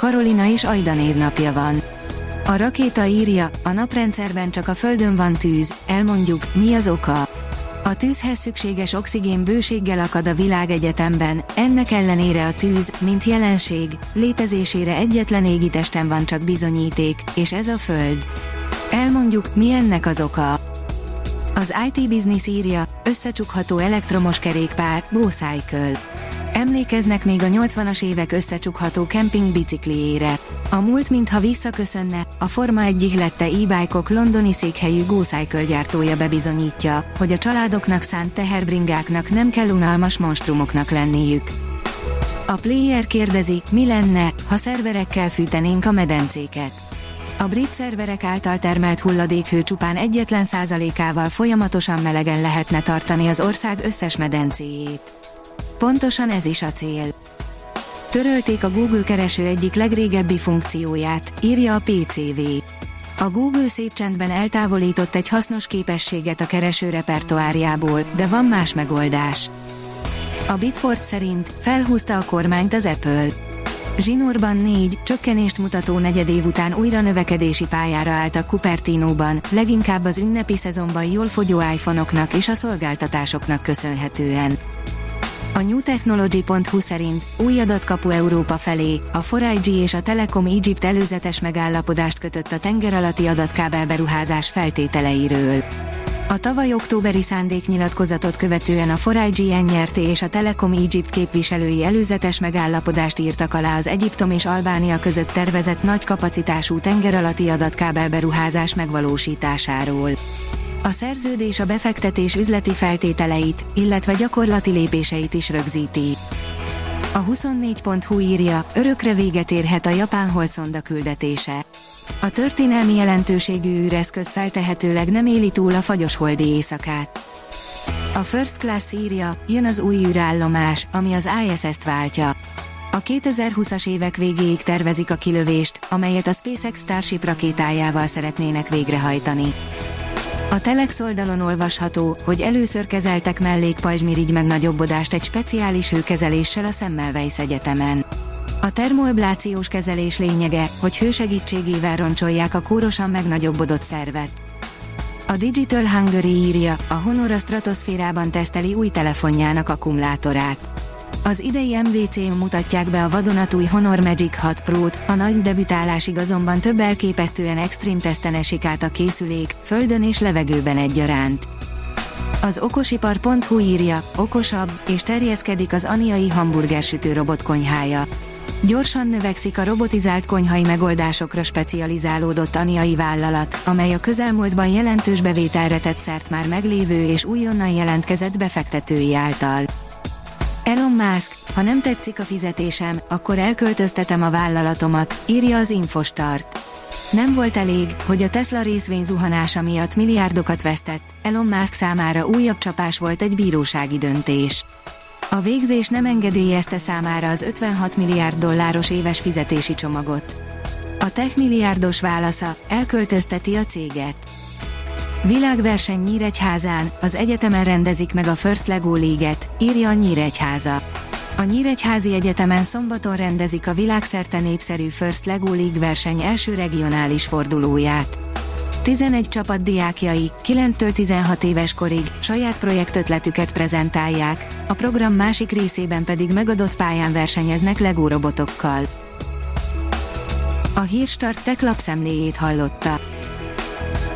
Karolina és Ajda névnapja van. A rakéta írja, a naprendszerben csak a Földön van tűz, elmondjuk, mi az oka. A tűzhez szükséges oxigén bőséggel akad a világegyetemben, ennek ellenére a tűz, mint jelenség, létezésére egyetlen égitesten van csak bizonyíték, és ez a Föld. Elmondjuk, mi ennek az oka. Az IT Business írja, összecsukható elektromos kerékpár, Go Cycle. Emlékeznek még a 80-as évek összecsukható kemping bicikliére. A múlt mintha visszaköszönne, a Forma 1 ihlette e-bike-ok londoni székhelyű GoCycle gyártója bebizonyítja, hogy a családoknak szánt teherbringáknak nem kell unalmas monstrumoknak lenniük. A player kérdezi, mi lenne, ha szerverekkel fűtenénk a medencéket. A brit szerverek által termelt hulladékhő csupán egyetlen százalékával folyamatosan melegen lehetne tartani az ország összes medencéjét. Pontosan ez is a cél. Törölték a Google kereső egyik legrégebbi funkcióját, írja a PCV. A Google szép csendben eltávolított egy hasznos képességet a kereső repertoárjából, de van más megoldás. A Bitport szerint felhúzta a kormányt az Apple. Zsinórban 4, csökkenést mutató negyedév után újra növekedési pályára álltak Cupertino-ban, leginkább az ünnepi szezonban jól fogyó iPhone-oknak és a szolgáltatásoknak köszönhetően. A newtechnology.hu szerint új adatkapu Európa felé, a 4 és a Telekom Egypt előzetes megállapodást kötött a tengeralatti adatkábel beruházás feltételeiről. A tavaly októberi szándéknyilatkozatot követően a 4 NRT és a Telekom Egypt képviselői előzetes megállapodást írtak alá az Egyiptom és Albánia között tervezett nagy kapacitású tengeralatti adatkábel beruházás megvalósításáról. A szerződés a befektetés üzleti feltételeit, illetve gyakorlati lépéseit is rögzíti. A 24.hu írja, örökre véget érhet a japán holszonda küldetése. A történelmi jelentőségű űreszköz feltehetőleg nem éli túl a fagyos holdi éjszakát. A First Class írja, jön az új űrállomás, ami az ISS-t váltja. A 2020-as évek végéig tervezik a kilövést, amelyet a SpaceX Starship rakétájával szeretnének végrehajtani. A Telex oldalon olvasható, hogy először kezeltek mellékpajzsmirigy megnagyobbodást egy speciális hőkezeléssel a Semmelweis Egyetemen. A termoablációs kezelés lényege, hogy hősegítségével roncsolják a kórosan megnagyobbodott szervet. A Digital Hungary írja, a Honor a stratoszférában teszteli új telefonjának akkumulátorát. Az idei MVC mutatják be a vadonatúj Honor Magic 6 Pro-t, a nagy debütálásig azonban több elképesztően extrém teszten esik át a készülék, földön és levegőben egyaránt. Az okosipar.hu írja, okosabb, és terjeszkedik az aniai hamburgersütő robot konyhája. Gyorsan növekszik a robotizált konyhai megoldásokra specializálódott aniai vállalat, amely a közelmúltban jelentős bevételre tett szert már meglévő és újonnan jelentkezett befektetői által. Elon Musk, ha nem tetszik a fizetésem, akkor elköltöztetem a vállalatomat, írja az Infostart. Nem volt elég, hogy a Tesla részvény zuhanása miatt milliárdokat vesztett, Elon Musk számára újabb csapás volt egy bírósági döntés. A végzés nem engedélyezte számára az 56 milliárd dolláros éves fizetési csomagot. A tech milliárdos válasza, elköltözteti a céget. Világverseny Nyíregyházán, az egyetemen rendezik meg a First Lego League-et, írja a Nyíregyháza. A Nyíregyházi Egyetemen szombaton rendezik a világszerte népszerű First Lego League verseny első regionális fordulóját. 11 csapat diákjai, 9-től 16 éves korig saját projektötletüket prezentálják, a program másik részében pedig megadott pályán versenyeznek Lego robotokkal. A Hírstart tech lapszemléjét hallotta.